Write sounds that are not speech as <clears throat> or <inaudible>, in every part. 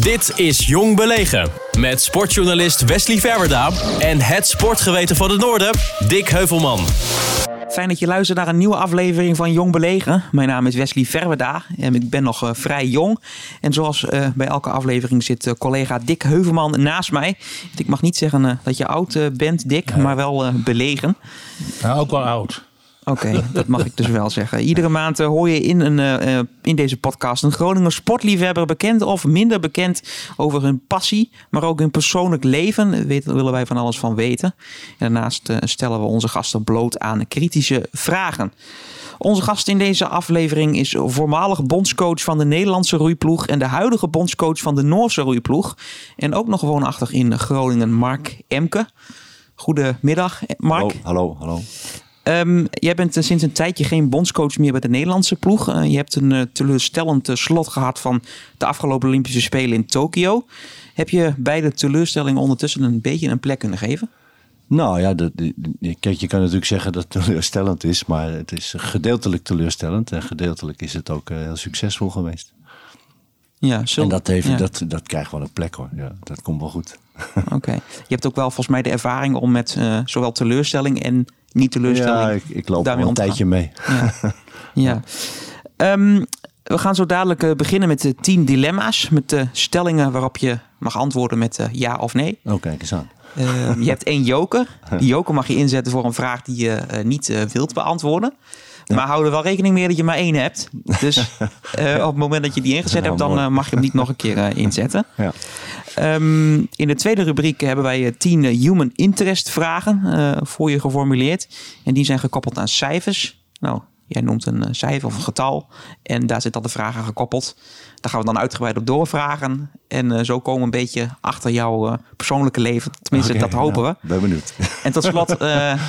Dit is Jong Belegen. Met sportjournalist Wesley Verwerda en het sportgeweten van het Noorden, Dick Heuvelman. Fijn dat je luistert naar een nieuwe aflevering van Jong Belegen. Mijn naam is Wesley Verweda en ik ben nog uh, vrij jong. En zoals uh, bij elke aflevering zit uh, collega Dick Heuvelman naast mij. Ik mag niet zeggen dat je oud bent, Dick, maar wel belegen. Nou, ook wel oud. Oké, okay, dat mag ik dus wel zeggen. Iedere maand uh, hoor je in, een, uh, in deze podcast een Groninger sportliefhebber, bekend of minder bekend, over hun passie, maar ook hun persoonlijk leven. Daar willen wij van alles van weten. En daarnaast uh, stellen we onze gasten bloot aan kritische vragen. Onze gast in deze aflevering is voormalig bondscoach van de Nederlandse roeiploeg en de huidige bondscoach van de Noorse roeiploeg. En ook nog woonachtig in Groningen, Mark Emke. Goedemiddag, Mark. Hallo, hallo. hallo. Um, jij bent uh, sinds een tijdje geen bondscoach meer bij de Nederlandse ploeg. Uh, je hebt een uh, teleurstellend slot gehad van de afgelopen Olympische Spelen in Tokio. Heb je bij de teleurstelling ondertussen een beetje een plek kunnen geven? Nou ja, de, kijk, je kan natuurlijk zeggen dat het <laughs> teleurstellend is, maar het is gedeeltelijk teleurstellend en gedeeltelijk is het ook heel succesvol geweest. Ja, zo, en dat, heeft, ja. dat, dat krijgt wel een plek hoor. Ja, dat komt wel goed. <laughs> Oké. Okay. Je hebt ook wel volgens mij de ervaring om met zowel teleurstelling en niet teleurstelling. Ja, ik, ik loop al een tijdje mee. Ja. <laughs> ja. Um, we gaan zo dadelijk uh, beginnen met de tien dilemma's. Met de stellingen waarop je mag antwoorden met uh, ja of nee. Oh, kijk eens aan. Uh, je hebt <laughs> één joker. Die joker mag je inzetten voor een vraag die je niet wilt beantwoorden. Ja. Maar hou er wel rekening mee dat je maar één hebt. Dus <laughs> op het moment dat je die ingezet hebt, dan mag je hem niet nog een keer inzetten. Ja. Um, in de tweede rubriek hebben wij tien human interest vragen voor je geformuleerd. En die zijn gekoppeld aan cijfers. Nou, jij noemt een cijfer of een getal. En daar zit dan de vraag aan gekoppeld. Daar gaan we dan uitgebreid op doorvragen. En uh, zo komen we een beetje achter jouw uh, persoonlijke leven. Tenminste, okay, dat hopen nou, we. Ben benieuwd. <laughs> En tot slot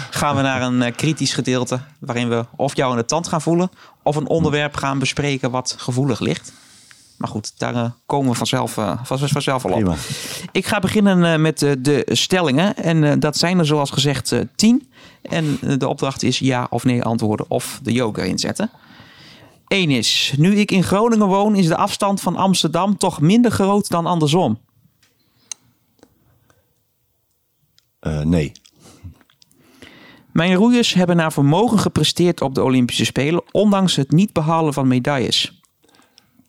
gaan we naar een kritisch gedeelte. Waarin we of jou in de tand gaan voelen. Of een onderwerp gaan bespreken wat gevoelig ligt. Maar goed, daar uh, komen we vanzelf, uh, vanzelf al op. Prima. Ik ga beginnen uh, met de stellingen. En dat zijn er zoals gezegd tien. En de opdracht is ja of nee antwoorden of de yoga inzetten. Eén is, nu ik in Groningen woon, is de afstand van Amsterdam toch minder groot dan andersom? nee. Mijn roeiers hebben naar vermogen gepresteerd op de Olympische Spelen, ondanks het niet behalen van medailles.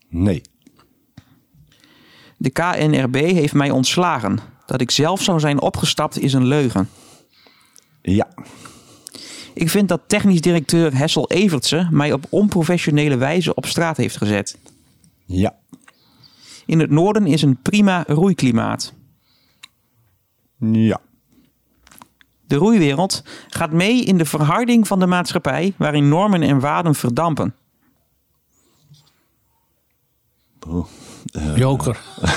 Nee. De KNRB heeft mij ontslagen. Dat ik zelf zou zijn opgestapt is een leugen. Ja. Ik vind dat technisch directeur Hessel Evertse mij op onprofessionele wijze op straat heeft gezet. Ja. In het noorden is een prima roeiklimaat. Ja. De roeiwereld gaat mee in de verharding van de maatschappij waarin normen en waarden verdampen. Oh. Uh, Joker. <laughs>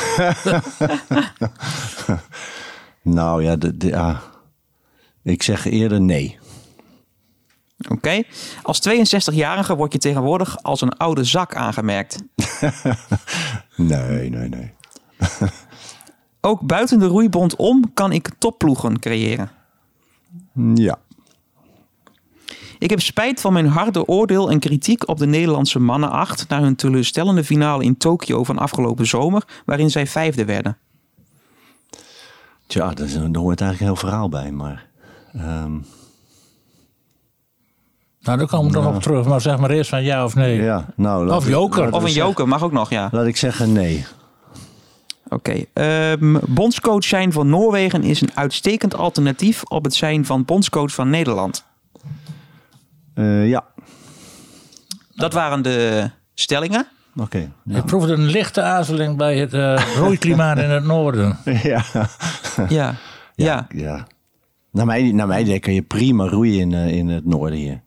nou ja, de, de, uh, ik zeg eerder nee. Oké. Okay. Als 62-jarige word je tegenwoordig als een oude zak aangemerkt. <laughs> nee, nee, nee. <laughs> Ook buiten de roeibond om kan ik topploegen creëren. Ja. Ik heb spijt van mijn harde oordeel en kritiek op de Nederlandse mannen 8 na hun teleurstellende finale in Tokio van afgelopen zomer, waarin zij vijfde werden. Tja, daar hoort eigenlijk een heel verhaal bij, maar. Um... Nou, daar komen we nog op terug, maar zeg maar eerst van ja of nee. Ja, nou, of joker. Of een joker, mag ook nog, ja. Laat ik zeggen nee. Oké. Okay. Um, bondscoach zijn van Noorwegen is een uitstekend alternatief op het zijn van bondscoach van Nederland. Uh, ja. Dat waren de stellingen. Oké. Okay, ja. Ik proefde een lichte aarzeling bij het uh, roeiklimaat in het noorden. <laughs> Ja. Ja. Ja. ja. ja. Naar mij, naar mij idee kan je prima roeien in, uh, in het noorden hier.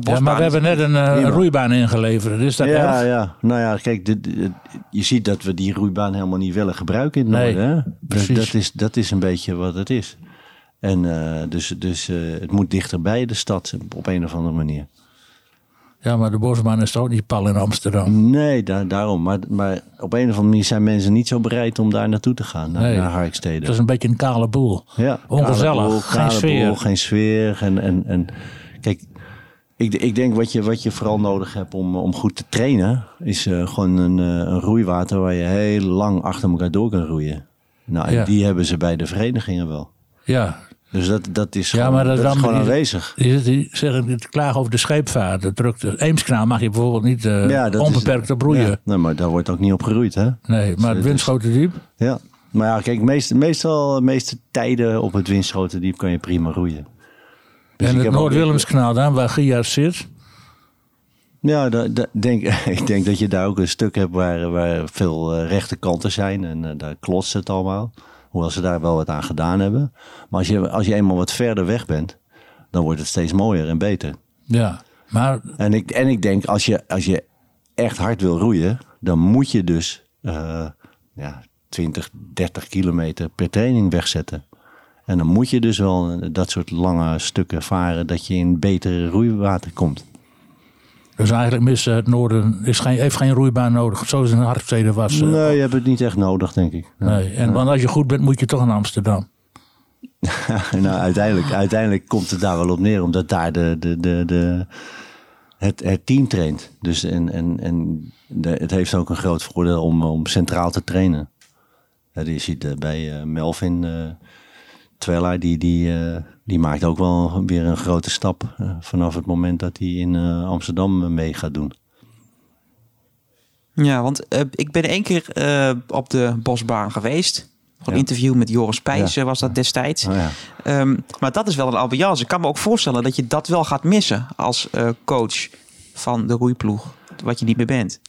Ja, maar we hebben net een, roeibaan ingeleverd. Dus dat ja, erg? ja. Nou ja, kijk, dit, dit, je ziet dat we die roeibaan helemaal niet willen gebruiken in het nee, noorden. Hè? Precies. Dat, is, dat is een beetje wat het is. En uh, dus, dus uh, het moet dichterbij de stad op een of andere manier. Ja, maar de Bosbaan is toch ook niet pal in Amsterdam? Nee, daar, daarom. Maar, maar op een of andere manier zijn mensen niet zo bereid om daar naartoe te gaan, naar, nee. naar Harkstede. Het is een beetje een kale boel. Ja, Ongezellig, boel, geen sfeer. Boel, geen sfeer. En, en, en kijk, Ik, ik denk wat je, wat je vooral nodig hebt om, om goed te trainen, is eh, gewoon een, eh, een roeiwater waar je heel lang achter elkaar door kan roeien. Nou, Ja. die hebben ze bij de verenigingen wel. Ja, Dus dat, dat is Ja, gewoon, maar dat dat is is gewoon die- aanwezig. die, die zeggen te klagen over de scheepvaart. De drukte. Eemskanaal mag je bijvoorbeeld niet Ja, is- onbeperkt op roeien. Ja, nee, maar daar wordt ook niet op geroeid, hè? Nee, maar het Dus- Winschotendiep. Ja. Maar ja, kijk, meest, meestal, de meeste tijden op het Winschotendiep kan je prima roeien. Dus en ik het Noord-Willemskanaal dan, waar Gia zit. Ja, denk, <laughs> ik denk dat je daar ook een stuk hebt waar, waar veel eh, rechte kanten zijn. En eh, daar klotst het allemaal. Hoewel ze daar wel wat aan gedaan hebben. Maar als je, als je eenmaal wat verder weg bent, dan wordt het steeds mooier en beter. Ja, maar En ik, en ik denk, als je, als je echt hard wil roeien, dan moet je dus eh, ja, 20, 30 kilometer per training wegzetten. En dan moet je dus wel dat soort lange stukken varen, dat je in betere roeiwater komt. Dus eigenlijk mis het noorden is geen, heeft geen roeibaan nodig. Zoals in Hartstede was. eh. Nee, je hebt het niet echt nodig, denk ik. Nee. En want als je goed bent, moet je toch naar Amsterdam. <laughs> nou, uiteindelijk, uiteindelijk komt het daar wel op neer, omdat daar de, de, de, de, het, het team traint. Dus en, en, en de, het heeft ook een groot voordeel om, om centraal te trainen. Ja, je ziet eh, bij eh, Melvin uh, Twella, die, die, eh, die maakt ook wel weer een grote stap eh, vanaf het moment dat hij in eh, Amsterdam mee gaat doen. Ja, want eh, ik ben één keer eh, op de bosbaan geweest. Voor een Ja. interview met Joris Pijs Ja. eh, was dat destijds. Oh ja. Ehm, maar dat is wel een ambiance. Ik kan me ook voorstellen dat je dat wel gaat missen als eh, coach van de roeiploeg. Wat je niet meer bent.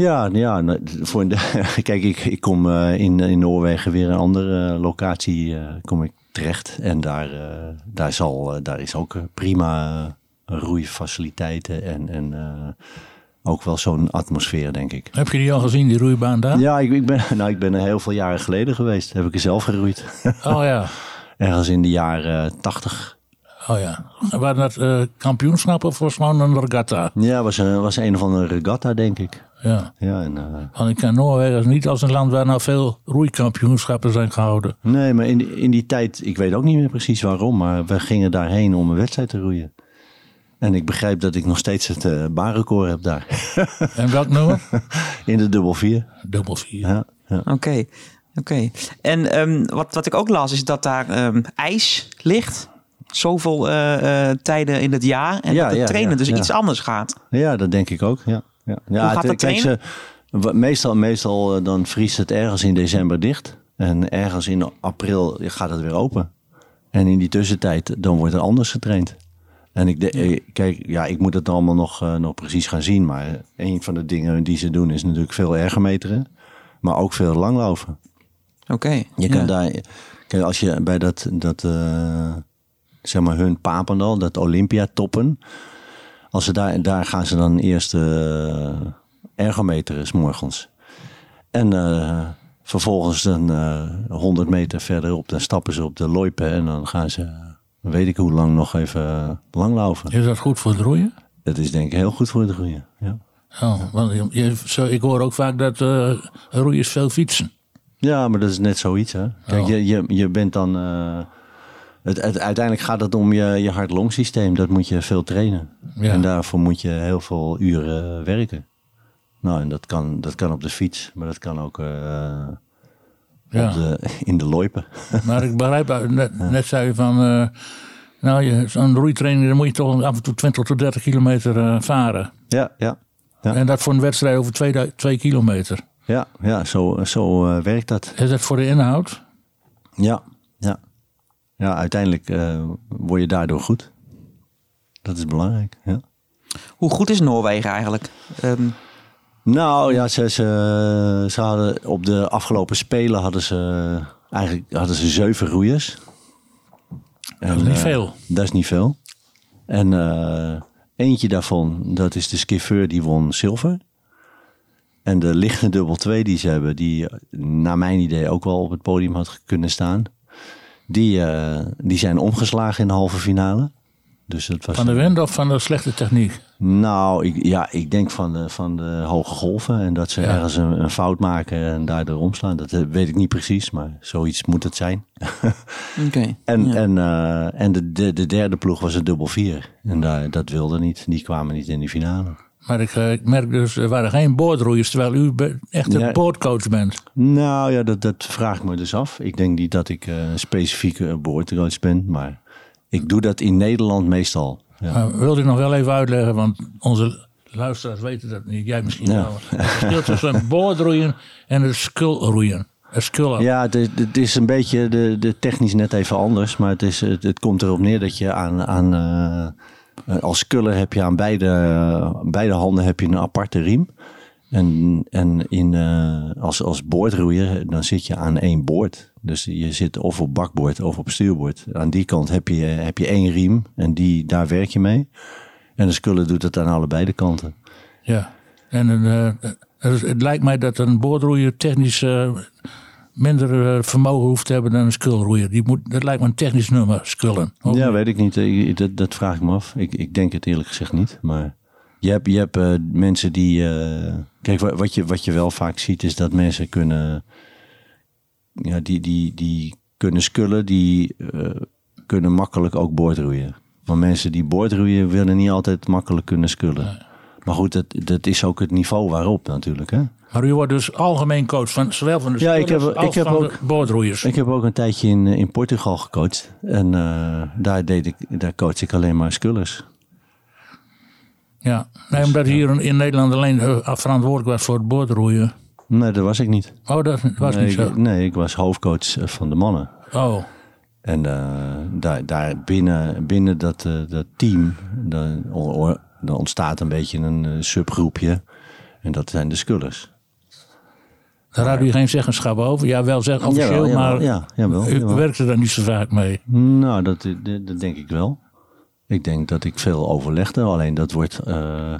Ja, ja nou, voor de, <laughs> kijk, ik, ik kom eh, in, in Noorwegen weer een andere eh, locatie eh, kom ik terecht. En daar, daar, zal, daar is ook prima roeifaciliteiten en, en ook wel zo'n atmosfeer, denk ik. Heb je die al gezien, die roeibaan daar? Ja, ik, ik, ben, <laughs> nou, ik ben er heel veel jaren geleden geweest. Heb ik er zelf geroeid. Oh ja. <laughs> Ergens in de jaren tachtig. Oh ja. Waren dat eh, kampioenschappen of was het gewoon een regatta? Ja, was een, was een of andere regatta, denk ik. Ja. Ja, en, eh, Want ik ken Noorwegen niet als een land waar nou veel roeikampioenschappen zijn gehouden. Nee, maar in, die- in die tijd, ik weet ook niet meer precies waarom, maar we gingen daarheen om een wedstrijd te roeien. En ik begrijp dat ik nog steeds het eh baanrecord heb daar. <laughs> En welk nummer? in de dubbel vier. Dubbel vier. Ja, ja. Oké, oké. En ehm, wat, wat ik ook las is dat daar ehm, ijs ligt. Zoveel eh, eh, tijden in het jaar. En Ja, dat het trainen dus iets anders gaat. ja, dat denk ik ook. Ja, ja. ja gaat kijk, ze, wa- meestal, meestal eh, dan vriest het ergens in december dicht. En ergens in april gaat het weer open. En in die tussentijd, dan wordt er anders getraind. En ik, de, kijk, ja, ik moet het allemaal nog, nog precies gaan zien. Maar een van de dingen die ze doen is natuurlijk veel ergometeren. Maar ook veel langlopen. Oké. Je ja. kan daar, kijk, als je bij dat, dat zeg maar hun Papendal, dat Olympia toppen. Als ze daar, daar gaan ze dan eerst eh ergometeren, s morgens. En eh, vervolgens dan eh 100 meter verderop, dan stappen ze op de loipen en dan gaan ze, weet ik hoe lang, nog even langlopen. Is dat goed voor het roeien? Dat is denk ik heel goed voor de groeien. Ja. Oh, want je, zo, ik hoor ook vaak dat eh roeiers veel fietsen. Ja, maar dat is net zoiets. Hè? Kijk, Oh. je, je, je bent dan. Eh, het, het- uiteindelijk gaat het om je, je hart-longsysteem. Dat moet je veel trainen. Ja. En daarvoor moet je heel veel uren werken. Nou, en dat kan, dat kan op de fiets, maar dat kan ook eh, Ja. de, <laughs> in de loipen. Maar ik begrijp, uit- net, net zei je van, eh, nou, je- zo'n roeitraining, dan moet je toch af en toe 20 tot 30 kilometer eh, varen. ja, ja, Ja. En dat voor een wedstrijd over 2 twee kilometer. ja, ja zo, zo eh, werkt dat. Is dat voor de inhoud? Ja, ja. Ja uiteindelijk eh, word je daardoor goed. Dat is belangrijk. Ja. Hoe goed is Noorwegen eigenlijk? Ehm, Nou ja, ze, ze, ze hadden op de afgelopen spelen hadden ze eigenlijk hadden ze zeven roeiers. Dat is niet eh, veel. Dat is niet veel. En eh, eentje daarvan, dat is de skiffeur, die won zilver. En de lichte dubbel 2 die ze hebben, die naar mijn idee ook wel op het podium had kunnen staan. Die, eh, die zijn omgeslagen in de halve finale. Dus dat was Van de wind of van de slechte techniek? Nou, ik, ja, ik denk van de, van de hoge golven en dat ze Ja. ergens een, een fout maken en daardoor omslaan. Dat eh, weet ik niet precies, maar zoiets moet het zijn. <laughs> Oké. En, Ja. en, eh, en de, de, de derde ploeg was een dubbel vier. En daar, dat wilde niet. Die kwamen niet in de finale. Maar ik, eh, ik merk dus, er waren geen boordroeiers, terwijl u echt een Ja. boordcoach bent. Nou ja, dat, dat vraag ik me dus af. Ik denk niet dat ik eh, een specifieke boordcoach ben, maar ik doe dat in Nederland meestal. Ja. Maar wilde ik nog wel even uitleggen, want onze luisteraars weten dat niet. Jij misschien Ja. wel. Het verschil tussen een boordroeien en een skulroeien. Een. Ja, het is, het is een beetje de, de technisch net even anders. Maar het, is, het, het komt erop neer dat je aan, aan eh, als sculler heb je aan beide, beide handen heb je een aparte riem. En, en in, eh, als, als boordroeier, dan zit je aan één boord. Dus je zit of op bakboord of op stuurboord. Aan die kant heb je, heb je één riem en die, daar werk je mee. En de sculler doet het aan allebei de kanten. Ja. En eh, het, lijkt mij dat een boordroeier technisch eh, minder eh, vermogen hoeft te hebben dan een skulroeier. Die moet, dat lijkt me een technisch nummer, skullen. Ja, niet? weet ik niet. Ik- Dat, dat vraag ik me af. Ik, ik denk het eerlijk gezegd niet. Maar je hebt, je hebt eh, mensen die. eh, kijk, wa- wat je, wat je wel vaak ziet is dat mensen kunnen. Ja, die, die, die kunnen skullen, die kunnen makkelijk ook boordroeien. Maar mensen die boordroeien willen niet altijd makkelijk kunnen skullen. Maar goed, dat, dat is ook het niveau waarop natuurlijk. Hè? Maar u wordt dus algemeen coach, van, zowel van de Ja, ik heb- als ik heb van ook- de boordroeiers. Ik heb ook een tijdje in, eh, in Portugal gecoacht. En eh, daar, deed ik, daar coach ik alleen maar scullers. Ja, nee, omdat u hier in Nederland alleen eh, verantwoordelijk was voor het boordroeien. Nee, dat was ik niet. Oh, dat was nee, niet zo. Ik, nee, ik was hoofdcoach van de mannen. Oh, En daar, daar binnen, binnen dat, dat team, o- dan ontstaat een beetje een eh, subgroepje. En dat zijn de scullers. daar had u geen zeggenschap over. Ja, wel zeg officieel, Jawel, maar ja, jawel, u jawel. werkte daar niet zo vaak mee. Nou, dat, dat, dat denk ik wel. Ik denk dat ik veel overlegde. Alleen dat wordt, eh,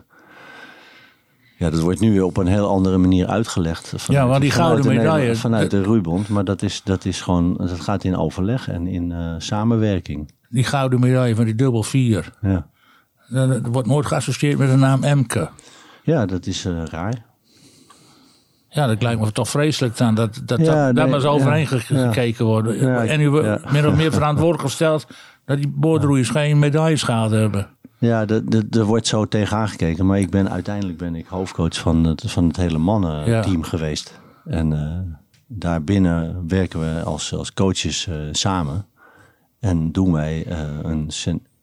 ja, dat wordt nu op een heel andere manier uitgelegd. Vanuit, Ja, want die gouden de medaille, Vanuit de Roeibond. Maar dat, is, dat, is gewoon, dat gaat in overleg en in eh, samenwerking. Die gouden medaille van die dubbel vier. Ja, Dat dat wordt nooit geassocieerd met de naam Emke. ja dat is eh, raar. Ja, dat lijkt me toch vreselijk aan dat, dat, Ja, dat daar nee, maar eens overheen ja, ge- ja. gekeken wordt. Ja, en u wordt min of meer verantwoordelijk gesteld dat die boordroeiers geen medailles gehad hebben. Ja, er- wordt zo tegen aangekeken. Maar ik ben, uiteindelijk ben ik hoofdcoach van het, van het hele mannenteam geweest. En eh, daarbinnen werken we als, als coaches eh, samen. En doen wij eh, een,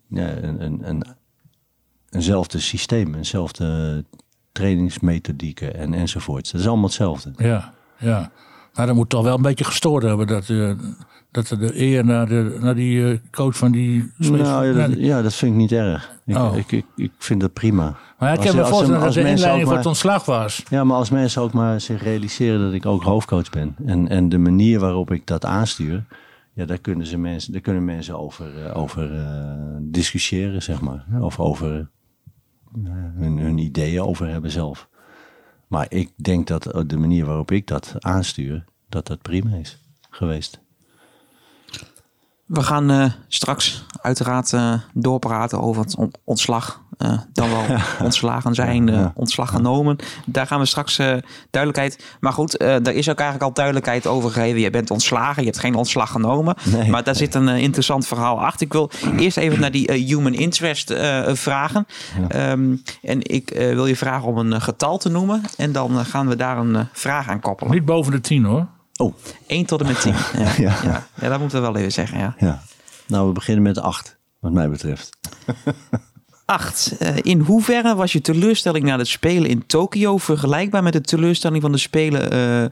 een, een, eenzelfde systeem, eenzelfde trainingsmethodieken en, enzovoorts. Dat is allemaal hetzelfde. Ja, ja. Maar dat moet toch wel een beetje gestoord hebben dat, eh, dat de eer naar, de, naar die eh, coach van die... Nou, ja, dat, die- ja, dat vind ik niet erg. Ik, Oh. ik, ik, ik vind dat prima. maar ik Als- heb me voorstellen dat de mensen inleiding ook voor het maar- ontslag was. Ja, maar als mensen ook maar zich realiseren dat ik ook hoofdcoach ben. En, en de manier waarop ik dat aanstuur. Ja, daar kunnen, ze mensen, daar kunnen mensen over, eh, over discussiëren, zeg maar. Of over hun, ideeën over hebben zelf. Maar ik denk dat eh, de manier waarop ik dat aanstuur, dat dat prima is geweest. We gaan eh, straks uiteraard eh, doorpraten over het on- ontslag. Eh, dan wel <laughs> ontslagen zijn, eh, ontslag genomen. Daar gaan we straks eh, duidelijkheid. Maar goed, eh daar is ook eigenlijk al duidelijkheid over gegeven. Je bent ontslagen, je hebt geen ontslag genomen. Nee. Maar daar zit een interessant verhaal achter. Ik wil eerst even naar die human interest eh, vragen. Ehm, en ik eh, wil je vragen om een getal te noemen. En dan gaan we daar een vraag aan koppelen. Niet boven de tien hoor. Oh, 1 tot en met 10. <laughs> Ja, ja. Ja. Ja. dat moeten we wel even zeggen. Ja. ja. Nou, we beginnen met acht, wat mij betreft. <laughs> 8. in hoeverre was je teleurstelling na de Spelen in Tokio vergelijkbaar met de teleurstelling van de Spelen eh,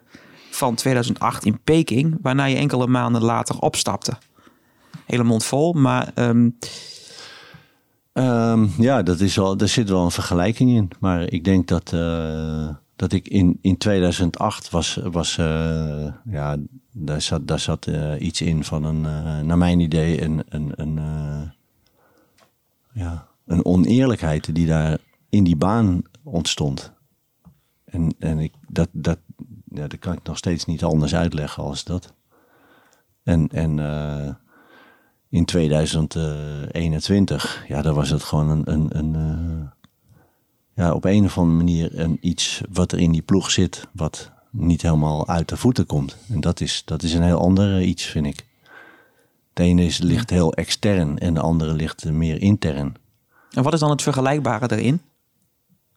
van 2008 in Peking, waarna je enkele maanden later opstapte? Hele mond vol, maar ehm, Ehm, ja, dat is wel, er zit wel een vergelijking in. Maar ik denk dat, eh, dat ik in, in 2008 was, was eh, ja, daar zat, daar zat eh, iets in van een, eh, naar mijn idee, een, een, een, eh, een oneerlijkheid die daar in die baan ontstond. En, en ik, dat, dat, ja, dat kan ik nog steeds niet anders uitleggen als dat. En, en eh, in 2021, ja, daar was het gewoon een, een, een, eh, ja, op een of andere manier een iets wat er in die ploeg zit, wat niet helemaal uit de voeten komt. En dat is, dat is een heel ander iets, vind ik. De ene is, ligt heel extern en de andere ligt meer intern. En wat is dan het vergelijkbare daarin?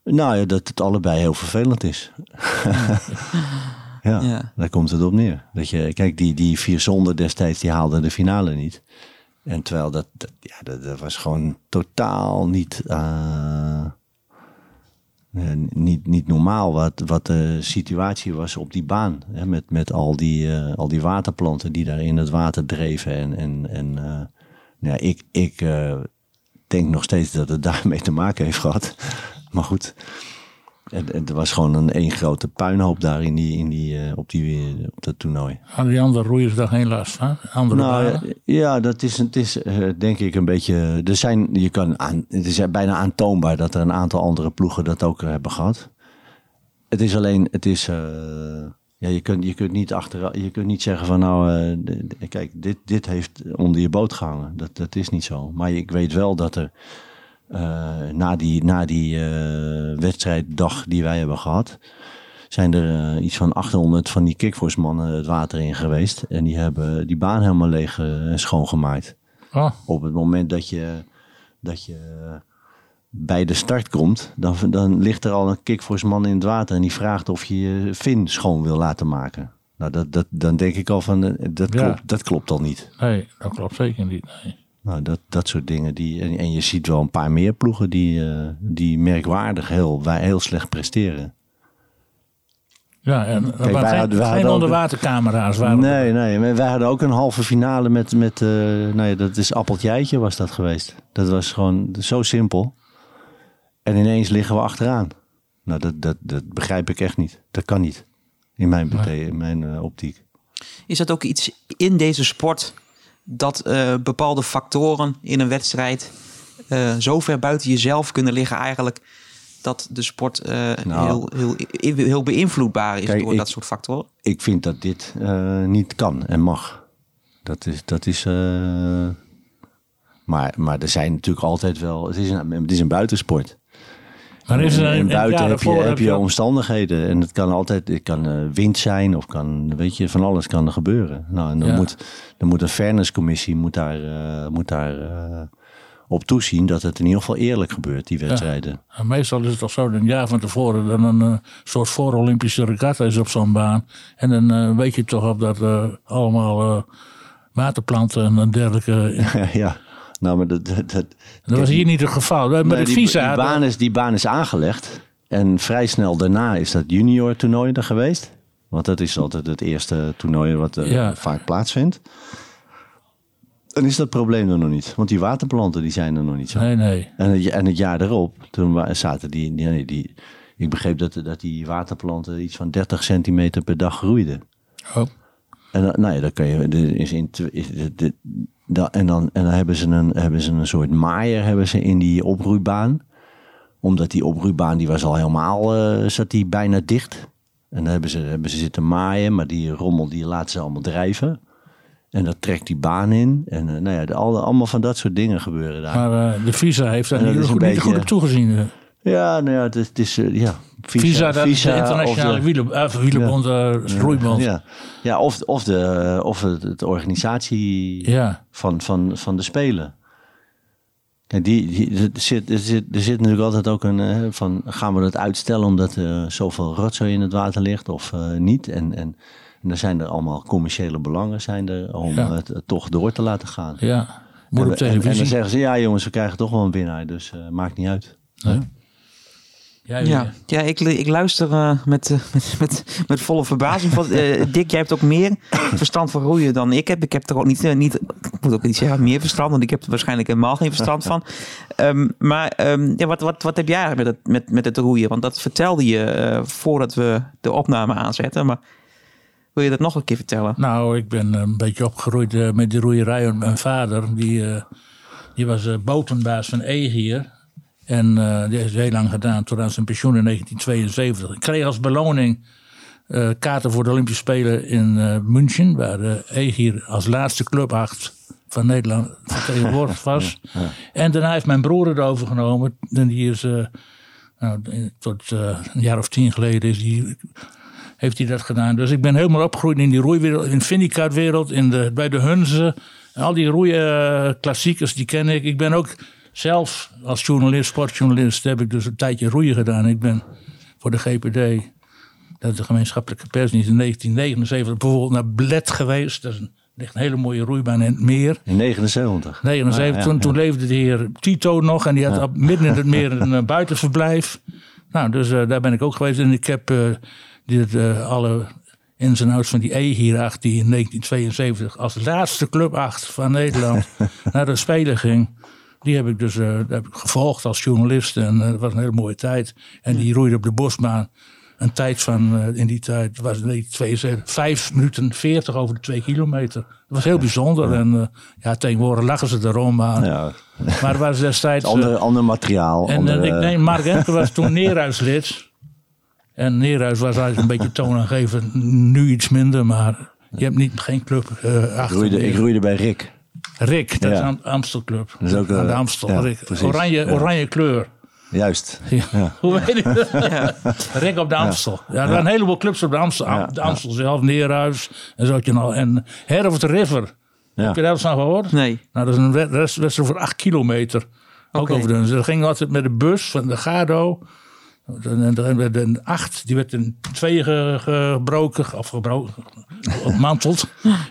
Nou ja, dat het allebei heel vervelend is. <laughs> ja, Ja. daar komt het op neer. Dat je, kijk, die, die vier zonden destijds, die haalden de finale niet. En terwijl dat, dat, ja, dat, dat was gewoon totaal niet, eh, eh, niet, niet normaal wat, wat de situatie was op die baan. Hè, met, met al, die, eh, al die waterplanten die daar in het water dreven. En, en, en eh, ja, ik, ik denk nog steeds dat het <laughs> daarmee te maken heeft gehad. Maar goed, het, het was gewoon een één grote puinhoop daar in die, in die, eh, op, die, op dat toernooi. Hadden die andere roeiers daar geen last van? Andere Nou banen? ja, dat is, het is eh, denk ik een beetje. Er zijn, je kan aan, het is bijna aantoonbaar dat er een aantal andere ploegen dat ook hebben gehad. Het is alleen, het is. Ja, je, kunt, je, kunt niet achter, je kunt niet zeggen van nou, eh, kijk, dit, dit heeft onder je boot gehangen. Dat, dat is niet zo. Maar ik weet wel dat er eh, na die, na die eh, wedstrijddag die wij hebben gehad, zijn er iets van 800 van die kickforce mannen het water in geweest. En die hebben die baan helemaal leeg en schoongemaakt. Oh, Op het moment dat je, dat je bij de start komt, dan, dan ligt er al een kickforce man in het water en die vraagt of je je fin schoon wil laten maken. Nou, dat, dat, dan denk ik al van, eh, dat, Ja. klopt, dat klopt al niet. nee, dat klopt zeker niet. Nee. Nou, dat, dat soort dingen. Die, en, en je ziet wel een paar meer ploegen die, eh, die merkwaardig heel, wij heel slecht presteren. Ja, en er wij geen, hadden- wij geen hadden onderwatercamera's. Nee, nee. Wij hadden ook een halve finale met, met eh, nou ja, dat is appeltjeitje was dat geweest. Dat was gewoon zo simpel. En ineens liggen we achteraan. Nou, dat, dat, dat begrijp ik echt niet. Dat kan niet. In mijn, in mijn eh, optiek. Is dat ook iets in deze sport dat eh, bepaalde factoren in een wedstrijd eh, zo ver buiten jezelf kunnen liggen eigenlijk dat de sport eh, Nou. heel, heel, heel beïnvloedbaar is Kijk, door ik- dat soort factoren? Ik vind dat dit eh, niet kan en mag. Dat is. Dat is eh, maar, maar er zijn natuurlijk altijd wel. Het is een, het is een buitensport. Maar is er En een, buiten heb je, heb omstandigheden. En het kan altijd, het kan eh, wind zijn of kan, weet je, van alles kan er gebeuren. Nou, en dan, Ja. moet, dan moet een fairnesscommissie moet daar, eh, moet daar eh, op toezien dat het in ieder geval eerlijk gebeurt, die wedstrijden. En meestal is het toch zo, dat een jaar van tevoren dan een soort voor-Olympische regatta is op zo'n baan. En dan weet je toch op dat allemaal waterplanten en dergelijke. <laughs> ja, nou, maar dat, dat, dat, Dat was hier niet het geval. Met Nee, het die, visa. die, baan is, die baan is aangelegd. En vrij snel daarna is dat junior toernooi er geweest. Want dat is altijd het eerste toernooi wat eh, Ja. vaak plaatsvindt. Dan is dat probleem er nog niet. Want die waterplanten die zijn er nog niet zo. Nee, nee. En, het, en het jaar erop, toen zaten die, die, nee, die... Ik begreep dat, dat die waterplanten iets van 30 centimeter per dag groeiden. Oh. En dan, nou ja, dan kan je. Is in, is, de, de- da- en, dan, en dan hebben ze, een, hebben ze een soort maaier hebben ze in die oproeibaan. Omdat die oproeibaan die was al helemaal. eh, zat die bijna dicht. En dan hebben ze, hebben ze zitten maaien, maar die rommel die laten ze allemaal drijven. En dat trekt die baan in. En eh, nou ja, de, al, allemaal van dat soort dingen gebeuren daar. Maar eh, de visa heeft daar niet, goed, niet goed beetje- op toegezien. Ja, nou ja, het is, het is eh, ja, Visa, dat is de internationale de- wielen, eh, wielerbond, eh, roeibond. Ja. Ja, ja of, of, de, of het, organisatie Ja. van, van, van de Spelen. Kijk, die, die, er, zit, er, zit, er zit natuurlijk altijd ook een van gaan we dat uitstellen omdat er zoveel rotzooi in het water ligt of niet. En, en, en er zijn er allemaal commerciële belangen zijn er om Ja. het, toch door te laten gaan. Moet en, op en- en dan televisie. zeggen ze ja jongens, we krijgen toch wel een winnaar, dus maakt niet uit. Nee. Ja, Ja, ja ik, ik luister eh, met, eh, <laughs> met, met, met volle verbazing. Van, eh, <laughs> Dick, jij hebt ook meer verstand van roeien dan ik heb. Ik heb er ook niet, niet ik moet ook niet zeggen meer verstand, want ik heb er waarschijnlijk helemaal geen verstand van. <laughs> Ehm, maar ehm, ja, wat, wat, wat heb jij met het, met, met het roeien? Want dat vertelde je voordat we de opname aanzetten. Maar wil je dat nog een keer vertellen? Nou, ik ben een beetje opgegroeid eh, met die roeierij. Mijn vader, die, die was botenbaas van Egier. En eh, die heeft heel lang gedaan, tot aan zijn pensioen in 1972. Ik kreeg als beloning eh, kaarten voor de Olympische Spelen in eh, München. Waar de Egier als laatste clubacht van Nederland vertegenwoordigd <laughs> was. En daarna heeft mijn broer het overgenomen. En die is Nou, tot uh, een jaar of tien geleden is die, heeft hij dat gedaan. Dus ik ben helemaal opgegroeid in die roeiwereld, in de Vindicaat-wereld, in de, bij de Hunze. Al die roeiklassiekers, die ken ik. Ik ben ook zelf als journalist, sportjournalist, heb ik dus een tijdje roeien gedaan. Ik ben voor de GPD, dat is de gemeenschappelijke pers, in 1979 bijvoorbeeld naar Bled geweest. Dat is een, ligt een hele mooie roeibaan in het meer. In 79? 79, toen, toen leefde de heer Tito nog en die had midden in het meer een uh, buitenverblijf. Nou, dus uh, daar ben ik ook geweest en ik heb uh, dit, alle ins en outs van die E hier acht, die in 1972 als laatste club 8 van Nederland <laughs> naar de Spelen ging. Die heb ik dus heb ik gevolgd als journalist en dat was een hele mooie tijd. En die roeide op de bosbaan een tijd van, in die tijd was het 72, 5 minuten 40 over de 2 kilometer. Dat was heel bijzonder. En uh, ja, tegenwoordig lachen ze erom. Maar, ja. maar het was <laughs> destijds... Ander, uh, ander materiaal. En andere... ik neem, Mark <laughs> Enke was toen neerhuislid. En Neerhuis was eigenlijk een beetje toonaangevend. Nu iets minder, maar je hebt niet, geen club uh, achter. Ik roeide, ik roeide bij Rick. Rick, dat ja. is de Amstelclub. Dat is ook de Amstel. Ja, Rick. Oranje, oranje kleur. Juist. Ja. <laughs> Hoe weet ik dat? Ja. Rick op de Amstel. Ja, er waren een heleboel clubs op de Amstel. De Amstel zelf, Neerhuis en zo. Nou. En Head of the River. Heb je daar eens van gehoord? Nee. Nou, dat is een wedstrijd voor acht kilometer. Ook okay. over de. Ze gingen altijd met de bus van de Gado. De, de acht, die werd in tweeën gebroken, of gebroken, ontmanteld.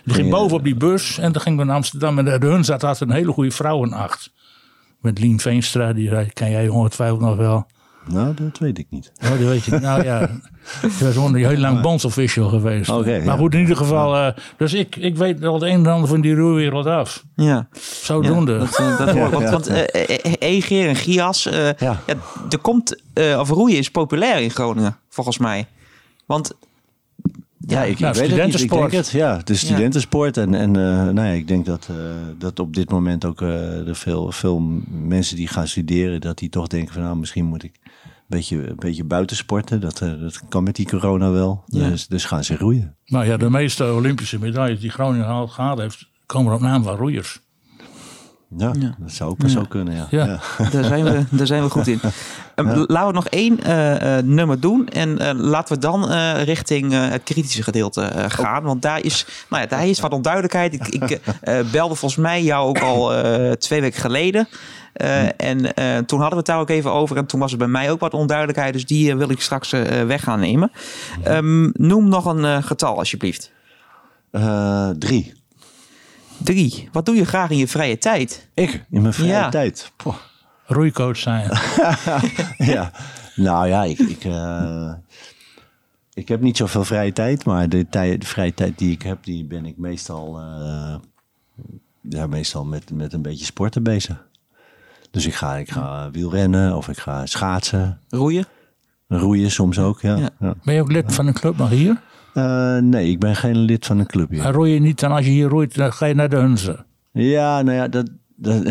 Die ging boven op die bus en dan ging we naar Amsterdam. En de, hun zat had een hele goede vrouwenacht. Met Lien Veenstra, die ken jij ongetwijfeld nog wel. Nou, dat weet ik niet. Oh, dat weet je. Nou ja, je was gewoon heel lang bondsofficial geweest. Okay, maar goed, in ieder geval. Uh, dus ik, ik weet al het een en ander van die roerwereld af. Ja. Zodoende. Ja, dat, uh, dat hoor ik. Want, want uh, Eger en Gias, ja. ja. er komt, of roeien is populair in Groningen, volgens mij. Want ja, ik, nou, ik weet het niet. Ik denk het. Ja, de studentensport. En, en uh, nou ja, ik denk dat, uh, dat op dit moment ook uh, er veel, veel mensen die gaan studeren, dat die toch denken van nou, misschien moet ik een beetje, een beetje buitensporten. Dat, dat kan met die corona wel. Ja. Dus, dus gaan ze roeien. Nou ja, de meeste Olympische medailles die Groningen gehaald heeft, komen op naam van roeiers. Ja, ja, dat zou ook maar zo kunnen, ja. ja. Daar, zijn we, daar zijn we goed in. <laughs> Um, laten we nog één uh, uh, nummer doen. En uh, laten we dan richting het kritische gedeelte gaan. Oh. Want daar is, nou ja, daar is wat onduidelijkheid. Ik, ik belde volgens mij jou ook al twee weken geleden. Uh, en uh, toen hadden we het daar ook even over. En toen was er bij mij ook wat onduidelijkheid. Dus die uh, wil ik straks weg gaan nemen. Um, noem nog een getal, alsjeblieft. drie. Drie. Wat doe je graag in je vrije tijd? Ik? In mijn vrije ja. tijd? Poh. Roeicoach zijn. <laughs> <laughs> ja. Nou ja, ik... ik ik heb niet zoveel vrije tijd, maar de, tijd, de, vrije tijd die ik heb, die ben ik meestal, ja, meestal met, met een beetje sporten bezig. Dus ik ga, ik ga wielrennen of ik ga schaatsen. Roeien? Roeien soms ook, ja. ja. ja. Ben je ook lid van een club nog hier? Uh, nee, ik ben geen lid van een club hier. Maar roei je niet dan als je hier roeit, dan ga je naar de Hunze? Ja, nou ja, dat, dat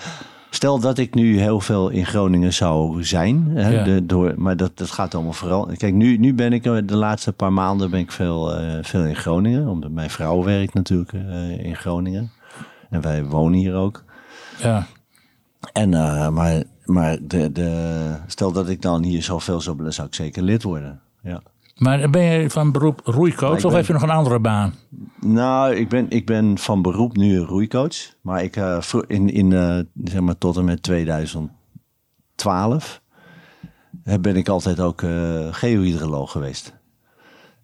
<laughs> stel dat ik nu heel veel in Groningen zou zijn. Hè, ja. de, door, maar dat, dat gaat allemaal vooral. Kijk, nu, nu ben ik de laatste paar maanden ben ik veel, uh, veel in Groningen. Omdat mijn vrouw werkt natuurlijk uh, in Groningen. En wij wonen hier ook. Ja. En, uh, maar maar de, de, stel dat ik dan hier zoveel zou willen, zou ik zeker lid worden. Ja. Maar ben je van beroep roeicoach of heb je nog een andere baan? Nou, ik ben, ik ben van beroep nu een roeicoach. Maar ik, uh, in, in uh, zeg maar tot en met 2012 ben ik altijd ook uh, geohydroloog geweest.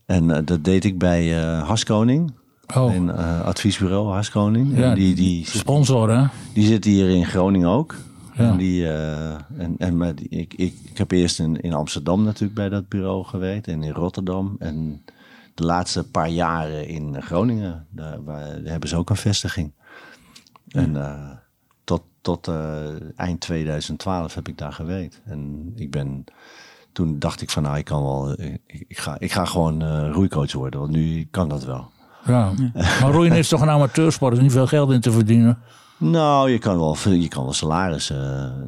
En dat deed ik bij Haskoning. Oh. Een adviesbureau Haskoning. Ja, en die, die, sponsor hè? Die zit hier in Groningen ook. Ja. En, die, uh, en, en die, ik, ik, ik heb eerst in, in Amsterdam natuurlijk bij dat bureau gewerkt en in Rotterdam. En de laatste paar jaren in Groningen, daar, waar, daar hebben ze ook een vestiging. Ja. En uh, tot, tot uh, eind 2012 heb ik daar gewerkt. En ik ben, toen dacht ik van nou, ik kan wel, ik, ik ga, ik ga gewoon roeicoach worden, want nu kan dat wel. Ja. <laughs> Maar roeien is toch een amateursport, er is niet veel geld in te verdienen. Nou, je kan wel, je kan wel salaris. Uh,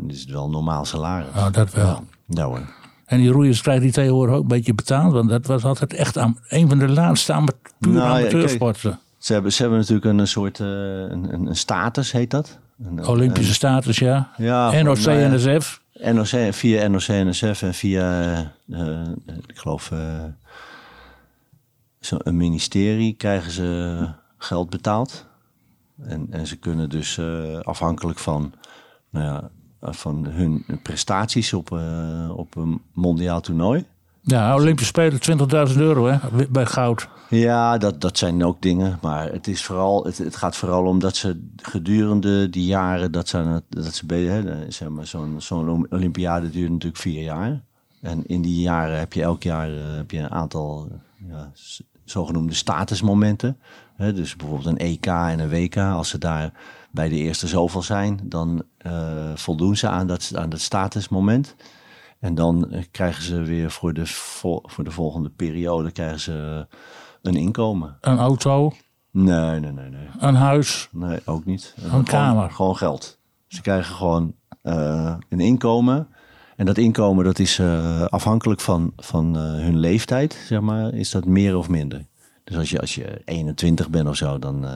het is wel normaal salaris. Oh, dat wel. Ja, ja hoor. En die roeiers krijgen die tegenwoordig ook een beetje betaald. Want dat was altijd echt aan, een van de laatste aan, puur nou, amateursporten. Ja, ze, hebben, ze hebben natuurlijk een soort uh, een, een, status, heet dat. Een, Olympische een, status, ja. ja NOC, nou, NSF. NOC, via NOC-NSF en via, eh, eh, ik geloof, eh, zo een ministerie krijgen ze geld betaald. En, en ze kunnen dus eh, afhankelijk van, nou ja, van hun prestaties op, eh, op een mondiaal toernooi. Ja, Olympische Spelen 20.000 euro hè, bij goud. Ja, dat, dat zijn ook dingen. Maar het, is vooral, het, het gaat vooral om dat ze gedurende die jaren dat ze, dat ze zeg maar, zo'n zo'n Olympiade duurt natuurlijk vier jaar. En in die jaren heb je elk jaar eh, heb je een aantal ja, zogenoemde statusmomenten. Hè, dus bijvoorbeeld een EK en een WK. Als ze daar bij de eerste zoveel zijn, dan eh, voldoen ze aan dat, aan dat statusmoment. En dan eh, krijgen ze weer voor de, voor de volgende periode krijgen ze een inkomen. Een auto, Nee, nee, nee, nee. een huis. Nee, ook niet. Een kamer. Gewoon, gewoon geld. Ze krijgen gewoon eh, een inkomen. En dat inkomen dat is afhankelijk van, van hun leeftijd, zeg maar, is dat meer of minder. Dus als je, als je 21 bent of zo, dan, eh,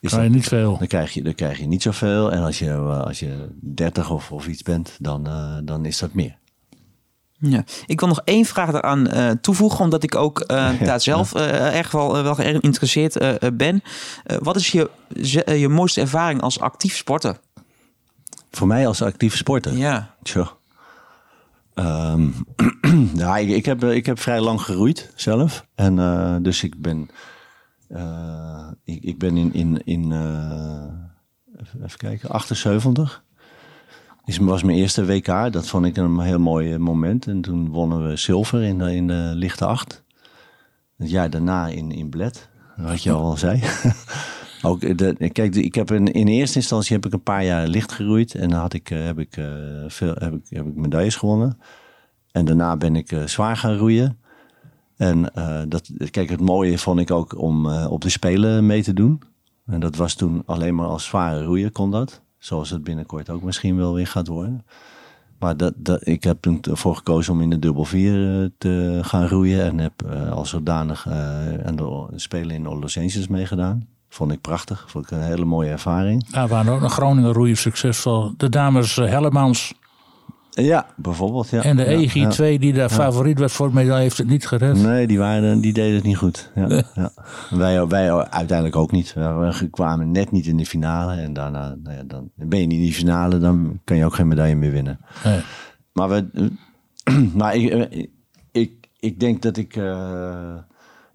is Kan je dat, niet veel. dan, krijg je, dan krijg je niet zoveel. En als je, eh, als je 30 of, of iets bent, dan, eh, dan is dat meer. Ja. Ik wil nog één vraag daaraan eh, toevoegen, omdat ik ook <laughs> daar zelf eh, erg wel, wel erg geïnteresseerd ben. Wat is je, ze- je mooiste ervaring als actief sporter? Voor mij als actieve sporter. Ja. Tja. Ehm, <clears throat> ja, ik, heb, ik heb vrij lang geroeid zelf. En eh, dus ik ben, eh, ik, ik ben in, in, in eh, even, kijken, 78. Is, was mijn eerste WK. Dat vond ik een heel mooi eh, moment. En toen wonnen we zilver in de, in de lichte acht. Het jaar daarna in, in Bled, wat je al zei. <laughs> Ook de, kijk, ik heb in, in eerste instantie heb ik een paar jaar licht geroeid. En dan had ik, eh, heb, ik, eh, veel, heb, ik, heb ik medailles gewonnen. En daarna ben ik eh, zwaar gaan roeien. En eh, dat, kijk, het mooie vond ik ook om eh, op de Spelen mee te doen. En dat was toen alleen maar als zware roeien kon dat. Zoals het binnenkort ook misschien wel weer gaat worden. Maar dat, dat, ik heb toen ervoor gekozen om in de dubbel vier eh, te gaan roeien. En heb eh, als zodanig eh aan de Spelen in Los Angeles meegedaan. Vond ik prachtig. Vond ik een hele mooie ervaring. Daar waren ook nog Groningen roeien succesvol. De dames eh, Hellemans Ja, bijvoorbeeld. Ja. en de Ja, ja. EG2 die daar favoriet werd voor de medaille heeft het niet gered. Nee, die, waren, die deden het niet goed. Ja, ja. Wij, wij uiteindelijk ook niet. We kwamen net niet in de finale. En daarna nou ja, dan ben je niet in die finale. Dan kan je ook geen medaille meer winnen. Nee. Maar, we, <clears throat> maar ik, eh, ik, ik denk dat ik... eh,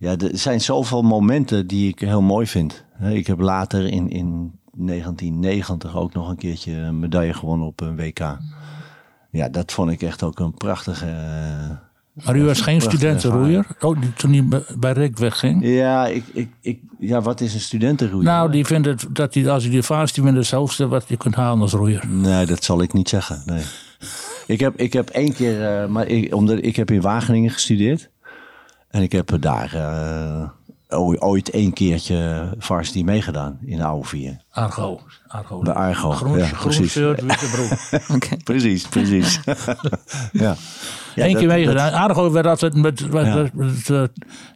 ja, er zijn zoveel momenten die ik heel mooi vind. Ik heb later in, in 1990 ook nog een keertje een medaille gewonnen op een WK. Ja, dat vond ik echt ook een prachtige... eh, Maar u was geen studentenroeier? Oh, die- toen hij bij- Rick wegging? Ja, ik, ik, ik, ja, wat is een studentenroeier? Nou, die vindt het, dat hij, als hij de vaart wint, het hoogste wat je kunt halen als roeier. Nee, dat zal ik niet zeggen. Nee. ik, heb, ik heb één keer, eh, maar ik, omdat ik heb in Wageningen gestudeerd. En ik heb daar eh, ooit- ooit één keertje varsity meegedaan in de oude vier. Argo. Argo. Bij Argo, Groen, ja, groen precies. shirt, witte broek. <laughs> Oké. Precies, precies. <laughs> ja. Ja, Eén dat- keer meegedaan. Argo werd altijd met, met, met- met, eh,